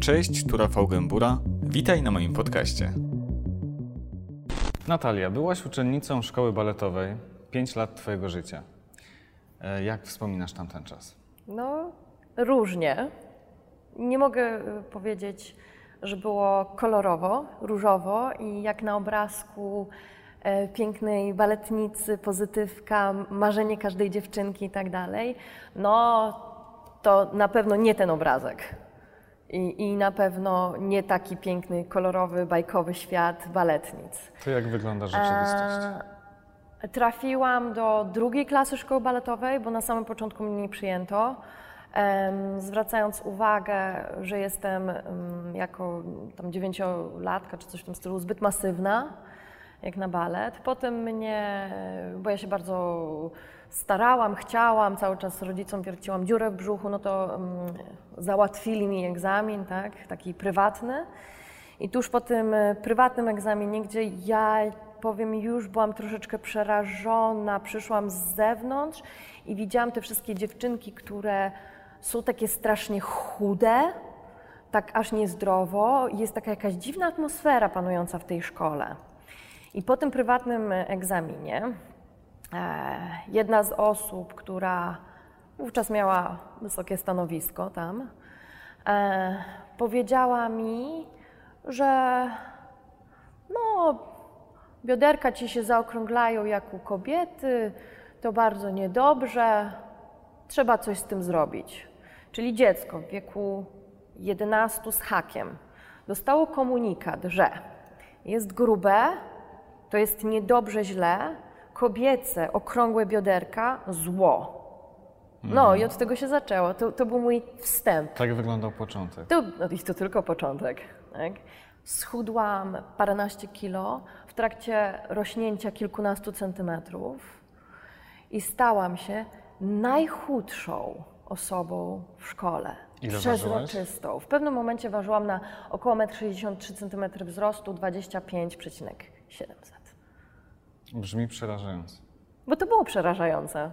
Cześć, tu Rafał Gębura. Witaj na moim podcaście. Natalia, byłaś uczennicą szkoły baletowej 5 lat Twojego życia. E, Jak wspominasz tamten czas? No, różnie. Nie mogę y, powiedzieć, że było kolorowo, różowo i jak na obrazku e, pięknej baletnicy, pozytywka, marzenie każdej dziewczynki i tak dalej. No, to na pewno nie ten obrazek. I, I na pewno nie taki piękny, kolorowy, bajkowy świat baletnic. To jak wygląda rzeczywistość? E, Trafiłam do drugiej klasy szkoły baletowej, bo na samym początku mnie nie przyjęto. Zwracając uwagę, że jestem em, jako tam dziewięciolatka czy coś w tym stylu zbyt masywna, jak na balet. Potem mnie, bo ja się bardzo starałam, chciałam, cały czas rodzicom wierciłam dziurę w brzuchu, no to em, załatwili mi egzamin, tak, taki prywatny. I tuż po tym e, prywatnym egzaminie, gdzie ja powiem, już byłam troszeczkę przerażona, przyszłam z zewnątrz i widziałam te wszystkie dziewczynki, które są takie strasznie chude, tak aż niezdrowo. Jest taka jakaś dziwna atmosfera panująca w tej szkole. I po tym prywatnym e, egzaminie jedna z osób, która wówczas miała wysokie stanowisko tam, e, powiedziała mi, że no, bioderka ci się zaokrąglają jak u kobiety, to bardzo niedobrze, trzeba coś z tym zrobić. Czyli dziecko w wieku 11 z hakiem dostało komunikat, że jest grube, to jest niedobrze źle, kobiece, okrągłe bioderka, zło. No i od tego się zaczęło. To, to był mój wstęp. Tak wyglądał początek. To, no i to tylko początek. Tak? Schudłam paręnaście kilo w trakcie rośnięcia kilkunastu centymetrów i stałam się najchudszą osobą w szkole. Ile Przezroczystą. W pewnym momencie ważyłam na około 1,63 m wzrostu 25,700. Brzmi przerażająco. Bo to było przerażające.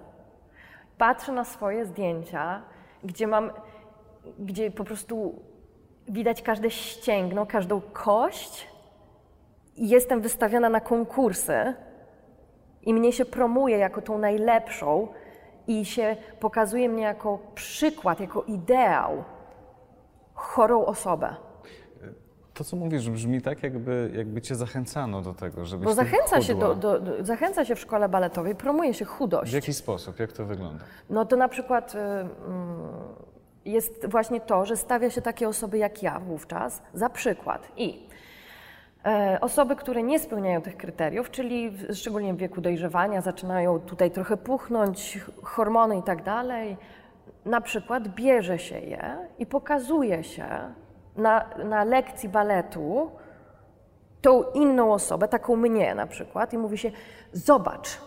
Patrzę na swoje zdjęcia, gdzie mam, gdzie po prostu widać każde ścięgno, każdą kość i jestem wystawiona na konkursy i mnie się promuje jako tą najlepszą i się pokazuje mnie jako przykład, jako ideał, chorą osobę. To, co mówisz, brzmi tak, jakby, jakby cię zachęcano do tego, żebyś Bo zachęca się, do, do, do, zachęca się w szkole baletowej, promuje się W chudość. jaki sposób? Jak to wygląda? No to na przykład y, mm, jest właśnie to, że stawia się takie osoby jak ja wówczas za przykład. I e, osoby, które nie spełniają tych kryteriów, czyli w, szczególnie w wieku dojrzewania, zaczynają tutaj trochę puchnąć, ch- hormony i tak dalej, na przykład bierze się je i pokazuje się na, na lekcji baletu tą inną osobę, taką mnie na przykład, i mówi się: Zobacz,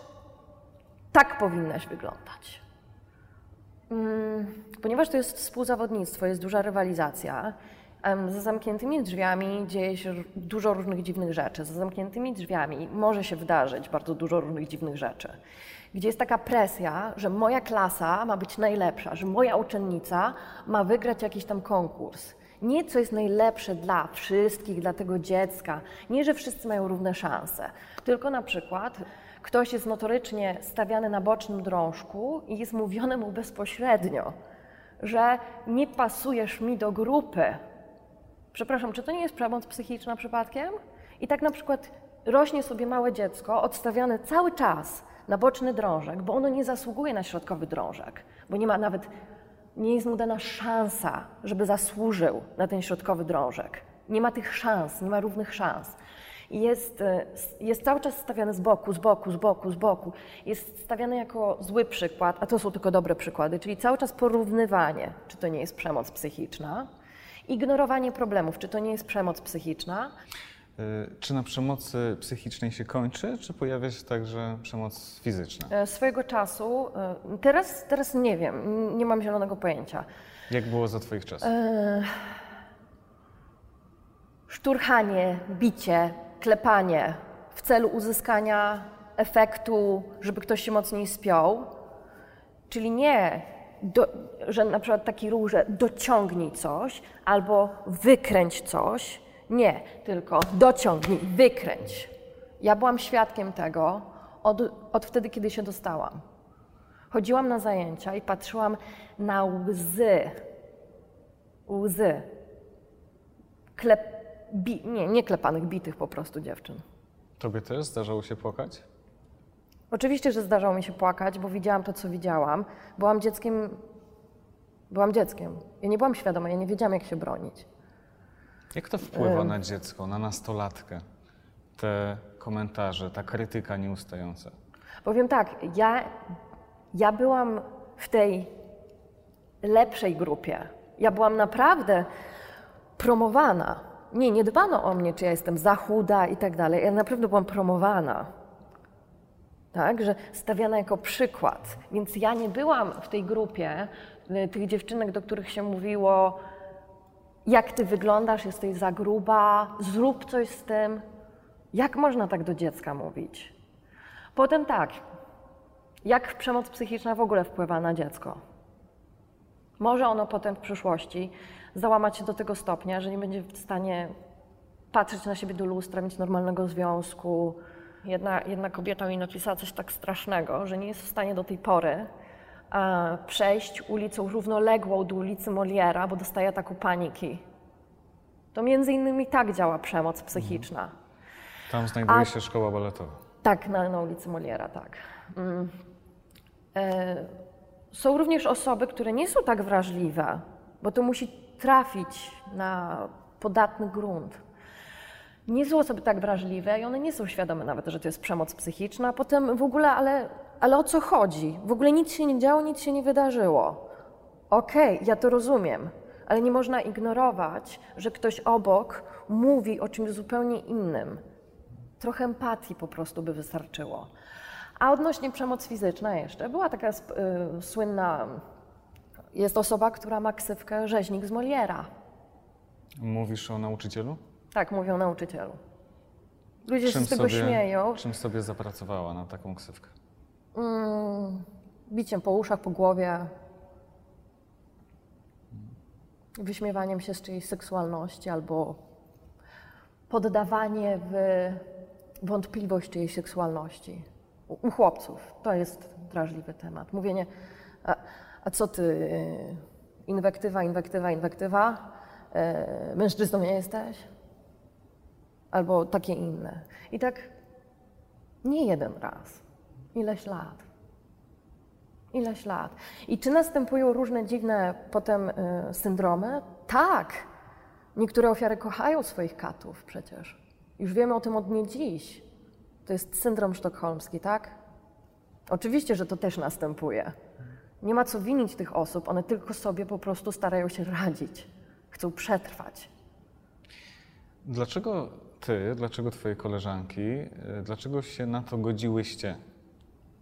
tak powinnaś wyglądać. Mm, Ponieważ to jest współzawodnictwo, jest duża rywalizacja, za zamkniętymi drzwiami dzieje się dużo różnych dziwnych rzeczy. Za zamkniętymi drzwiami może się wydarzyć bardzo dużo różnych dziwnych rzeczy. Gdzie jest taka presja, że moja klasa ma być najlepsza, że moja uczennica ma wygrać jakiś tam konkurs. Nie co jest najlepsze dla wszystkich, dla tego dziecka. Nie, że wszyscy mają równe szanse. Tylko na przykład ktoś jest notorycznie stawiany na bocznym drążku i jest mówione mu bezpośrednio, że nie pasujesz mi do grupy. Przepraszam, czy to nie jest przemoc psychiczna przypadkiem? I tak na przykład rośnie sobie małe dziecko, odstawiane cały czas na boczny drążek, bo ono nie zasługuje na środkowy drążek, bo nie ma nawet, nie jest mu dana szansa, żeby zasłużył na ten środkowy drążek. Nie ma tych szans, nie ma równych szans. Jest, e, jest cały czas stawiany z boku, z boku, z boku, z boku. Jest stawiany jako zły przykład, a to są tylko dobre przykłady, czyli cały czas porównywanie, czy to nie jest przemoc psychiczna, ignorowanie problemów, czy to nie jest przemoc psychiczna. Y, Czy na przemocy psychicznej się kończy, czy pojawia się także przemoc fizyczna? E, Swojego czasu, e, teraz, teraz nie wiem, nie mam zielonego pojęcia. Jak było za Twoich czasów? E, Szturchanie, bicie, klepanie w celu uzyskania efektu, żeby ktoś się mocniej spiął. Czyli nie do, że na przykład taki ruch, że dociągnij coś albo wykręć coś. Nie, tylko dociągnij, wykręć. Ja byłam świadkiem tego od, od wtedy, kiedy się dostałam. Chodziłam na zajęcia i patrzyłam na łzy. Łzy. Klep, bi, nie, nie klepanych, bitych po prostu dziewczyn. Tobie też zdarzało się płakać? Oczywiście, że zdarzało mi się płakać, bo widziałam to, co widziałam. Byłam dzieckiem. Byłam dzieckiem. Ja nie byłam świadoma, ja nie wiedziałam, jak się bronić. Jak to wpływa na dziecko, na nastolatkę? Te komentarze, ta krytyka nieustająca. Powiem tak, ja, ja byłam w tej lepszej grupie. Ja byłam naprawdę promowana. Nie, nie dbano o mnie, czy ja jestem za chuda i tak dalej. Ja naprawdę byłam promowana. Tak, że stawiana jako przykład. Więc ja nie byłam w tej grupie y, tych dziewczynek, do których się mówiło, jak ty wyglądasz, jesteś za gruba, zrób coś z tym. Jak można tak do dziecka mówić? Potem tak, jak przemoc psychiczna w ogóle wpływa na dziecko? Może ono potem w przyszłości załamać się do tego stopnia, że nie będzie w stanie patrzeć na siebie do lustra, mieć normalnego związku. Jedna, jedna kobieta mi napisała coś tak strasznego, że nie jest w stanie do tej pory przejść ulicą równoległą do ulicy Moliera, bo dostaje ataku paniki. To między innymi tak działa przemoc psychiczna. Tam znajduje A- się szkoła baletowa. Tak, na, na ulicy Moliera, tak. Mm. E, są również osoby, które nie są tak wrażliwe, bo to musi trafić na podatny grunt. Nie są osoby tak wrażliwe i one nie są świadome nawet, że to jest przemoc psychiczna. Potem w ogóle, ale, ale o co chodzi? W ogóle nic się nie działo, nic się nie wydarzyło. Okej, ja to rozumiem, ale nie można ignorować, że ktoś obok mówi o czymś zupełnie innym. Trochę empatii po prostu by wystarczyło. A odnośnie przemoc fizyczna jeszcze, była taka sp- y, słynna, jest osoba, która ma ksywkę rzeźnik z Moliera. Mówisz o nauczycielu? Tak mówią nauczycielu. Ludzie się z tego sobie, śmieją. czym sobie zapracowała na taką ksywkę? Mm, biciem po uszach, po głowie, wyśmiewaniem się z czyjejś seksualności albo poddawanie w wątpliwość czyjejś seksualności. U, u chłopców to jest drażliwy temat. Mówienie, a, a co ty, inwektywa, inwektywa, inwektywa, e, mężczyzną nie jesteś? Albo takie inne. I tak nie jeden raz, ileś lat. Ileś lat. I czy następują różne dziwne potem y, syndromy? Tak. Niektóre ofiary kochają swoich katów przecież. Już wiemy o tym od nie dziś. To jest syndrom sztokholmski, tak? Oczywiście, że to też następuje. Nie ma co winić tych osób, one tylko sobie po prostu starają się radzić. Chcą przetrwać. Dlaczego ty, dlaczego twoje koleżanki, y, dlaczego się na to godziłyście?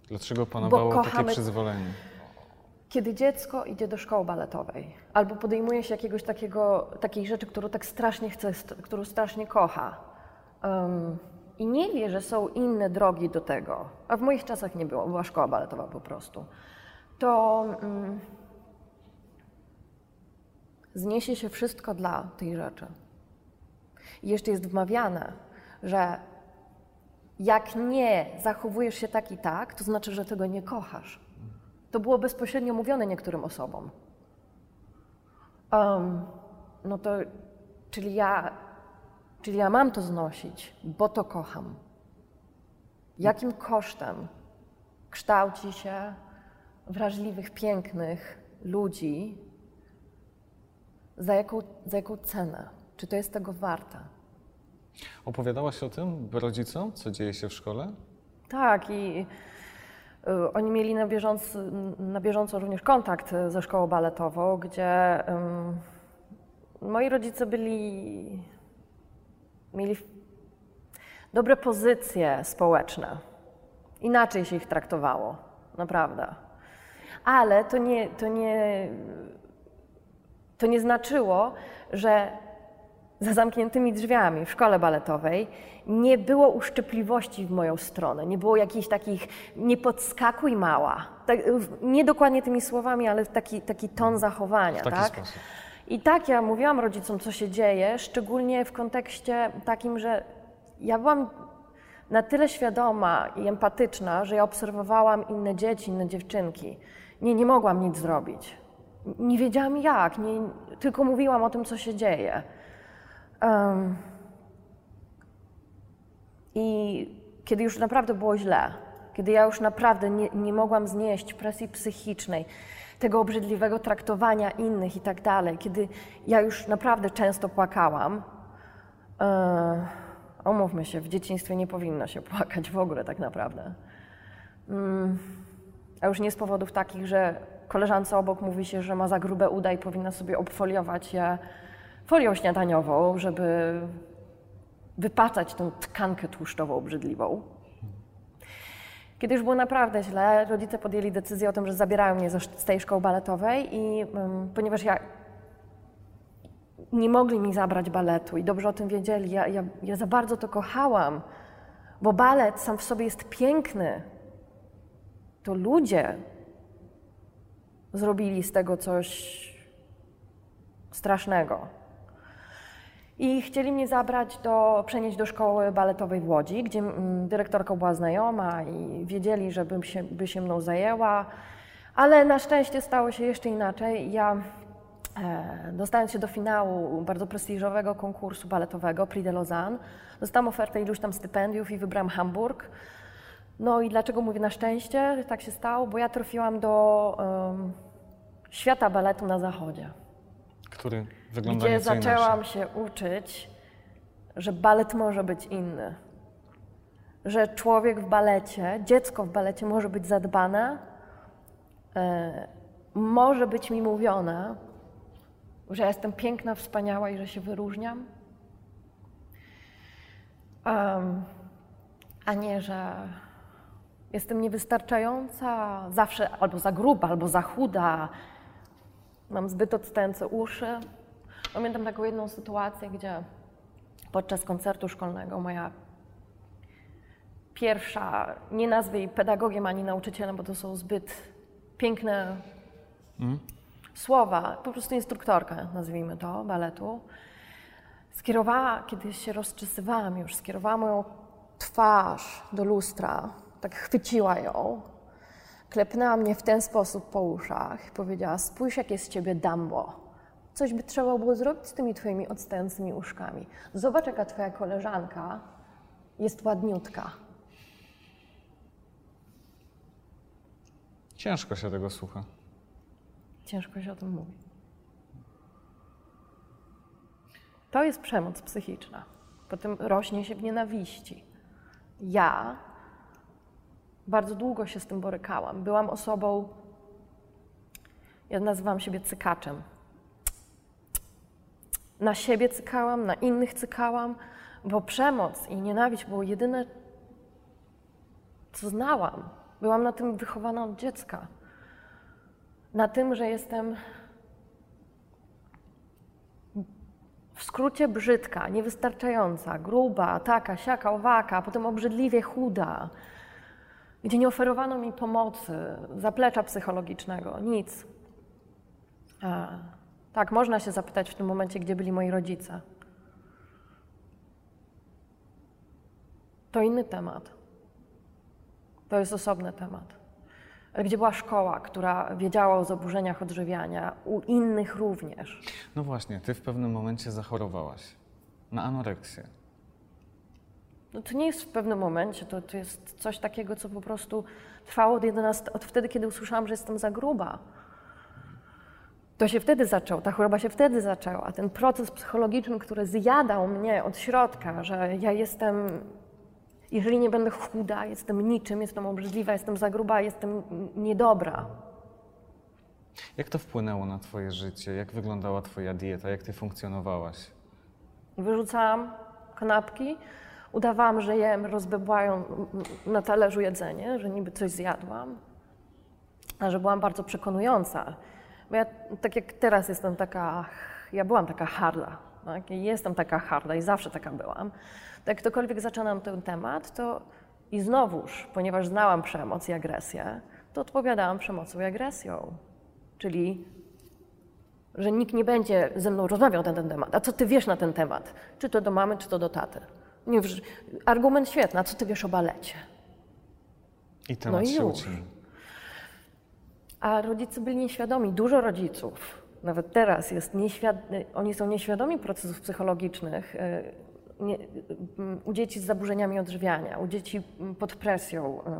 Dlaczego panowało takie przyzwolenie? Kiedy dziecko idzie do szkoły baletowej albo podejmuje się jakiegoś takiego, takiej rzeczy, którą tak strasznie chce, którą strasznie kocha em, i nie wie, że są inne drogi do tego, a w moich czasach nie było, była szkoła baletowa po prostu, to mm, zniesie się wszystko dla tej rzeczy. I jeszcze jest wmawiane, że jak nie zachowujesz się tak i tak, to znaczy, że tego nie kochasz. To było bezpośrednio mówione niektórym osobom. Em, no to, czyli ja, czyli ja mam to znosić, bo to kocham. Jakim kosztem kształci się wrażliwych, pięknych ludzi? Za jaką, za jaką cenę? Czy to jest tego warte? Opowiadałaś o tym rodzicom, co dzieje się w szkole? Tak, i y, oni mieli na bieżąco, na bieżąco również kontakt y, ze szkołą baletową, gdzie ym, moi rodzice byli, mieli dobre pozycje społeczne. Inaczej się ich traktowało, naprawdę. Ale to nie, to nie, to nie znaczyło, że za zamkniętymi drzwiami w szkole baletowej nie było uszczypliwości w moją stronę, nie było jakichś takich nie podskakuj mała. Tak, nie dokładnie tymi słowami, ale taki, taki ton zachowania. W taki tak? sposób. I tak ja mówiłam rodzicom, co się dzieje, szczególnie w kontekście takim, że ja byłam na tyle świadoma i empatyczna, że ja obserwowałam inne dzieci, inne dziewczynki. Nie, nie mogłam nic zrobić. Nie wiedziałam jak, nie, tylko mówiłam o tym, co się dzieje. Um, I kiedy już naprawdę było źle, kiedy ja już naprawdę nie, nie mogłam znieść presji psychicznej, tego obrzydliwego traktowania innych i tak dalej, kiedy ja już naprawdę często płakałam, e, omówmy się, w dzieciństwie nie powinno się płakać w ogóle tak naprawdę. Mm, a już nie z powodów takich, że koleżance obok mówi się, że ma za grube uda i powinna sobie obfoliować je folią śniadaniową, żeby wypatać tą tkankę tłuszczową obrzydliwą. Kiedy już było naprawdę źle, rodzice podjęli decyzję o tym, że zabierają mnie z tej szkoły baletowej i um, ponieważ ja nie mogli mi zabrać baletu i dobrze o tym wiedzieli, ja, ja, ja za bardzo to kochałam, bo balet sam w sobie jest piękny. To ludzie zrobili z tego coś strasznego. I chcieli mnie zabrać do, przenieść do szkoły baletowej w Łodzi, gdzie mm, dyrektorka była znajoma i wiedzieli, że bym się, by się mną zajęła. Ale na szczęście stało się jeszcze inaczej. Ja e, dostając się do finału bardzo prestiżowego konkursu baletowego Prix de Lausanne, dostałam ofertę iluś tam stypendiów i wybrałam Hamburg. No i dlaczego mówię na szczęście? Tak się stało, bo ja trafiłam do świata baletu na zachodzie Który wygląda gdzie zaczęłam inaczej. się uczyć, że balet może być inny. Że człowiek w balecie, dziecko w balecie może być zadbane, e, może być mi mówione, że ja jestem piękna, wspaniała i że się wyróżniam. Em, a nie, że jestem niewystarczająca, zawsze albo za gruba, albo za chuda, mam zbyt odstające uszy. Pamiętam taką jedną sytuację, gdzie podczas koncertu szkolnego moja pierwsza, nie nazwę jej pedagogiem ani nauczycielem, bo to są zbyt piękne słowa, po prostu instruktorka, nazwijmy to, baletu, skierowała, kiedy się rozczesywałam już, skierowała moją twarz do lustra, tak chwyciła ją, klepnęła mnie w ten sposób po uszach i powiedziała, spójrz jak jest z ciebie dambo. Coś by trzeba było zrobić z tymi twoimi odstającymi uszkami. Zobacz jaka twoja koleżanka jest ładniutka. Ciężko się tego słucha. Ciężko się o tym mówi. To jest przemoc psychiczna. Potem rośnie się w nienawiści. Ja bardzo długo się z tym borykałam. Byłam osobą, ja nazywam siebie cykaczem. Na siebie cykałam, na innych cykałam, bo przemoc i nienawiść było jedyne, co znałam. Byłam na tym wychowana od dziecka. Na tym, że jestem w skrócie brzydka, niewystarczająca, gruba, taka, siaka, owaka, potem obrzydliwie chuda, gdzie nie oferowano mi pomocy, zaplecza psychologicznego, nic. Tak, można się zapytać w tym momencie, gdzie byli moi rodzice. To inny temat. To jest osobny temat. Ale gdzie była szkoła, która wiedziała o zaburzeniach odżywiania, u innych również. No właśnie, ty w pewnym momencie zachorowałaś na anoreksję. No to nie jest w pewnym momencie, to, to jest coś takiego, co po prostu trwało od, 11, od wtedy, kiedy usłyszałam, że jestem za gruba. To się wtedy zaczął, ta choroba się wtedy zaczęła. Ten proces psychologiczny, który zjadał mnie od środka, że ja jestem, jeżeli nie będę chuda, jestem niczym, jestem obrzydliwa, jestem za gruba, jestem niedobra. Jak to wpłynęło na twoje życie? Jak wyglądała twoja dieta? Jak ty funkcjonowałaś? Wyrzucałam kanapki, udawałam, że jem, rozbebłają na talerzu jedzenie, że niby coś zjadłam, a że byłam bardzo przekonująca. Bo ja, tak jak teraz jestem taka, ja byłam taka harda Tak? I jestem taka harda i zawsze taka byłam. Jak ktokolwiek zaczynam ten temat, to i znowuż, ponieważ znałam przemoc i agresję, to odpowiadałam przemocą i agresją. Czyli, że nikt nie będzie ze mną rozmawiał na ten temat. A co ty wiesz na ten temat? Czy to do mamy, czy to do taty? Nie, argument świetny. A co ty wiesz o balecie? I temat No i już. A rodzice byli nieświadomi. Dużo rodziców, nawet teraz, jest nieświad... oni są nieświadomi procesów psychologicznych e, nie, u dzieci z zaburzeniami odżywiania, u dzieci pod presją, e,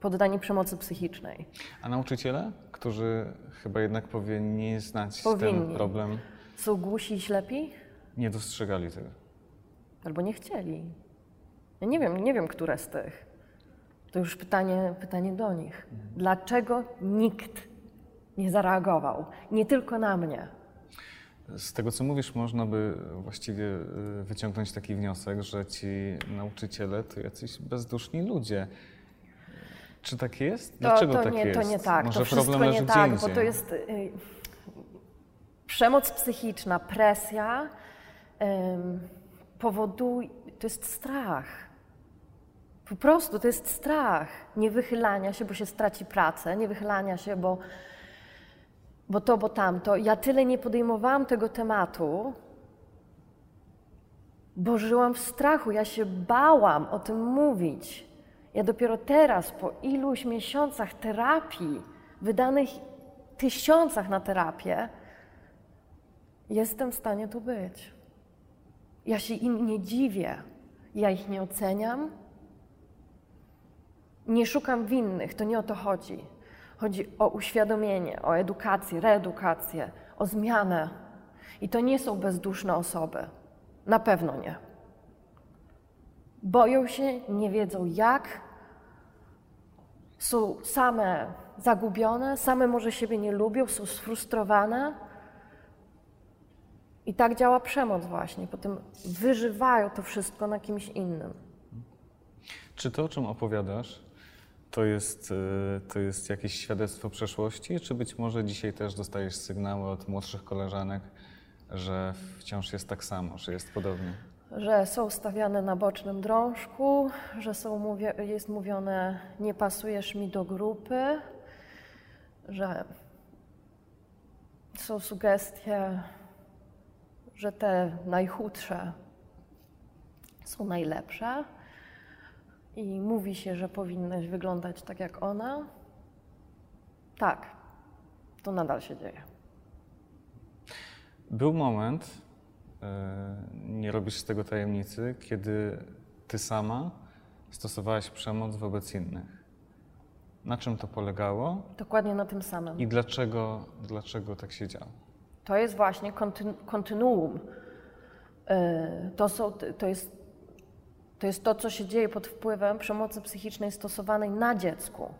poddani przemocy psychicznej. A nauczyciele, którzy chyba jednak powinni znać ten Powinni. problem, Są głusi i ślepi? nie dostrzegali tego. Albo nie chcieli. Ja nie wiem, nie wiem, które z tych. To już pytanie, pytanie do nich. Dlaczego nikt nie zareagował? Nie tylko na mnie. Z tego, co mówisz, można by właściwie y, wyciągnąć taki wniosek, że ci nauczyciele to jacyś bezduszni ludzie. Czy tak jest? To, Dlaczego to, tak nie, jest? to nie tak. Może to wszystko problem leży nie tak, indziej. bo to jest y, przemoc psychiczna, presja ym, powoduje, to jest strach. Po prostu to jest strach. Nie wychylania się, bo się straci pracę, nie wychylania się, bo, bo to, bo tamto. Ja tyle nie podejmowałam tego tematu, bo żyłam w strachu. Ja się bałam o tym mówić. Ja dopiero teraz, po iluś miesiącach terapii, wydanych tysiącach na terapię, jestem w stanie tu być. Ja się im nie dziwię, ja ich nie oceniam, nie szukam winnych, to nie o to chodzi. Chodzi o uświadomienie, o edukację, reedukację, o zmianę. I to nie są bezduszne osoby. Na pewno nie. Boją się, nie wiedzą jak, są same zagubione, same może siebie nie lubią, są sfrustrowane. I tak działa przemoc właśnie. Potem wyżywają to wszystko na kimś innym. Czy to, o czym opowiadasz, to jest, y, to jest jakieś świadectwo przeszłości, czy być może dzisiaj też dostajesz sygnały od młodszych koleżanek, że wciąż jest tak samo, że jest podobnie? Że są stawiane na bocznym drążku, że są jest mówione nie pasujesz mi do grupy, że są sugestie, że te najchudsze są najlepsze i mówi się, że powinnaś wyglądać tak jak ona. Tak, to nadal się dzieje. Był moment, y, nie robisz z tego tajemnicy, kiedy ty sama stosowałaś przemoc wobec innych. Na czym to polegało Dokładnie na tym samym. i dlaczego, dlaczego tak się działo? To jest właśnie kontynu- kontynuum. Yy, To, są, to, jest, to jest to, co się dzieje pod wpływem przemocy psychicznej stosowanej na dziecku.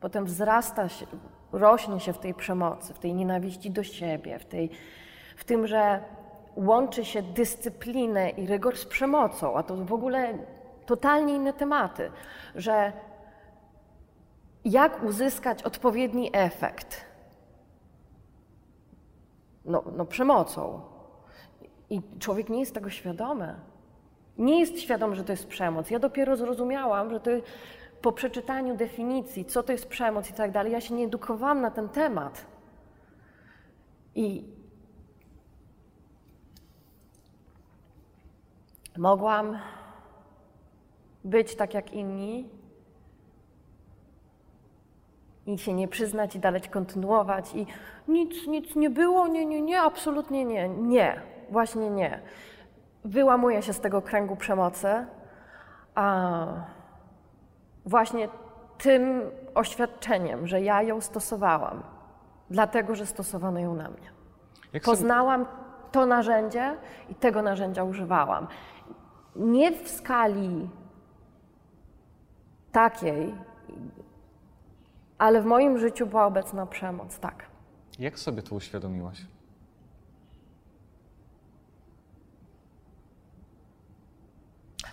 Potem wzrasta się, rośnie się w tej przemocy, w tej nienawiści do siebie, w, tej, w tym, że łączy się dyscyplinę i rygor z przemocą, a to w ogóle totalnie inne tematy, że jak uzyskać odpowiedni efekt no, no przemocą. I człowiek nie jest tego świadomy. Nie jest świadom, że to jest przemoc. Ja dopiero zrozumiałam, że to po przeczytaniu definicji, co to jest przemoc i tak dalej, ja się nie edukowałam na ten temat. I mogłam być tak jak inni i się nie przyznać i dalej kontynuować i nic, nic nie było, nie, nie, nie, absolutnie nie, nie, właśnie nie. Wyłamuję się z tego kręgu przemocy, a właśnie tym oświadczeniem, że ja ją stosowałam, dlatego że stosowano ją na mnie. Jak Poznałam to narzędzie i tego narzędzia używałam. Nie w skali takiej, ale w moim życiu była obecna przemoc, tak. jak sobie to uświadomiłaś?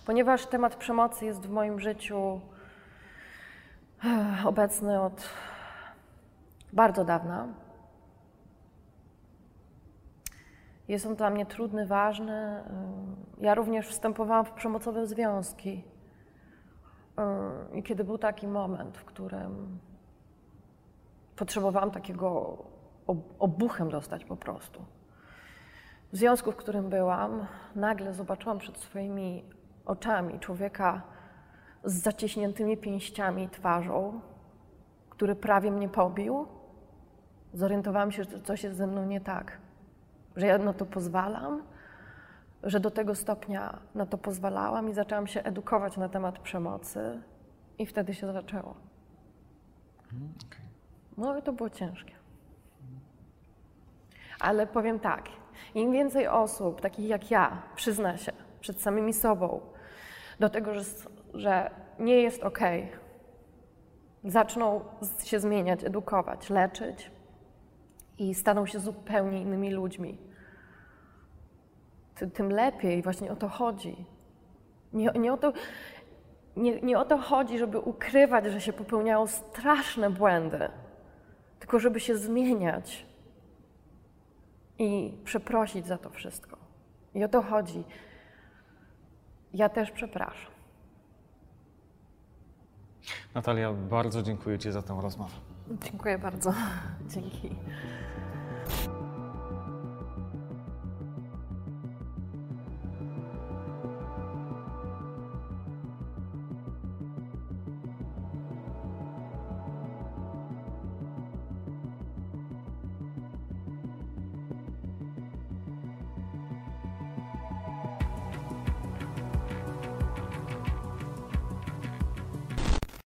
Ponieważ temat przemocy jest w moim życiu eh, obecny od bardzo dawna. Jest on dla mnie trudny, ważny. Ja również wstępowałam w przemocowe związki. Y, I kiedy był taki moment, w którym potrzebowałam takiego ob- obuchem dostać po prostu. W związku, w którym byłam, nagle zobaczyłam przed swoimi oczami człowieka z zaciśniętymi pięściami i twarzą, który prawie mnie pobił. Zorientowałam się, że coś jest ze mną nie tak, że ja na to pozwalam, że do tego stopnia na to pozwalałam i zaczęłam się edukować na temat przemocy, i wtedy się zaczęło. Okej. No i to było ciężkie. Ale powiem tak, im więcej osób, takich jak ja, przyzna się przed samymi sobą do tego, że, że nie jest ok, zaczną się zmieniać, edukować, leczyć i staną się zupełnie innymi ludźmi, ty- tym lepiej. Właśnie o to chodzi. Nie, nie, o to, nie, nie o to chodzi, żeby ukrywać, że się popełniało straszne błędy, tylko żeby się zmieniać i przeprosić za to wszystko. I o to chodzi. Ja też przepraszam. Natalia, bardzo dziękuję Ci za tę rozmowę. Dziękuję bardzo. Dzięki.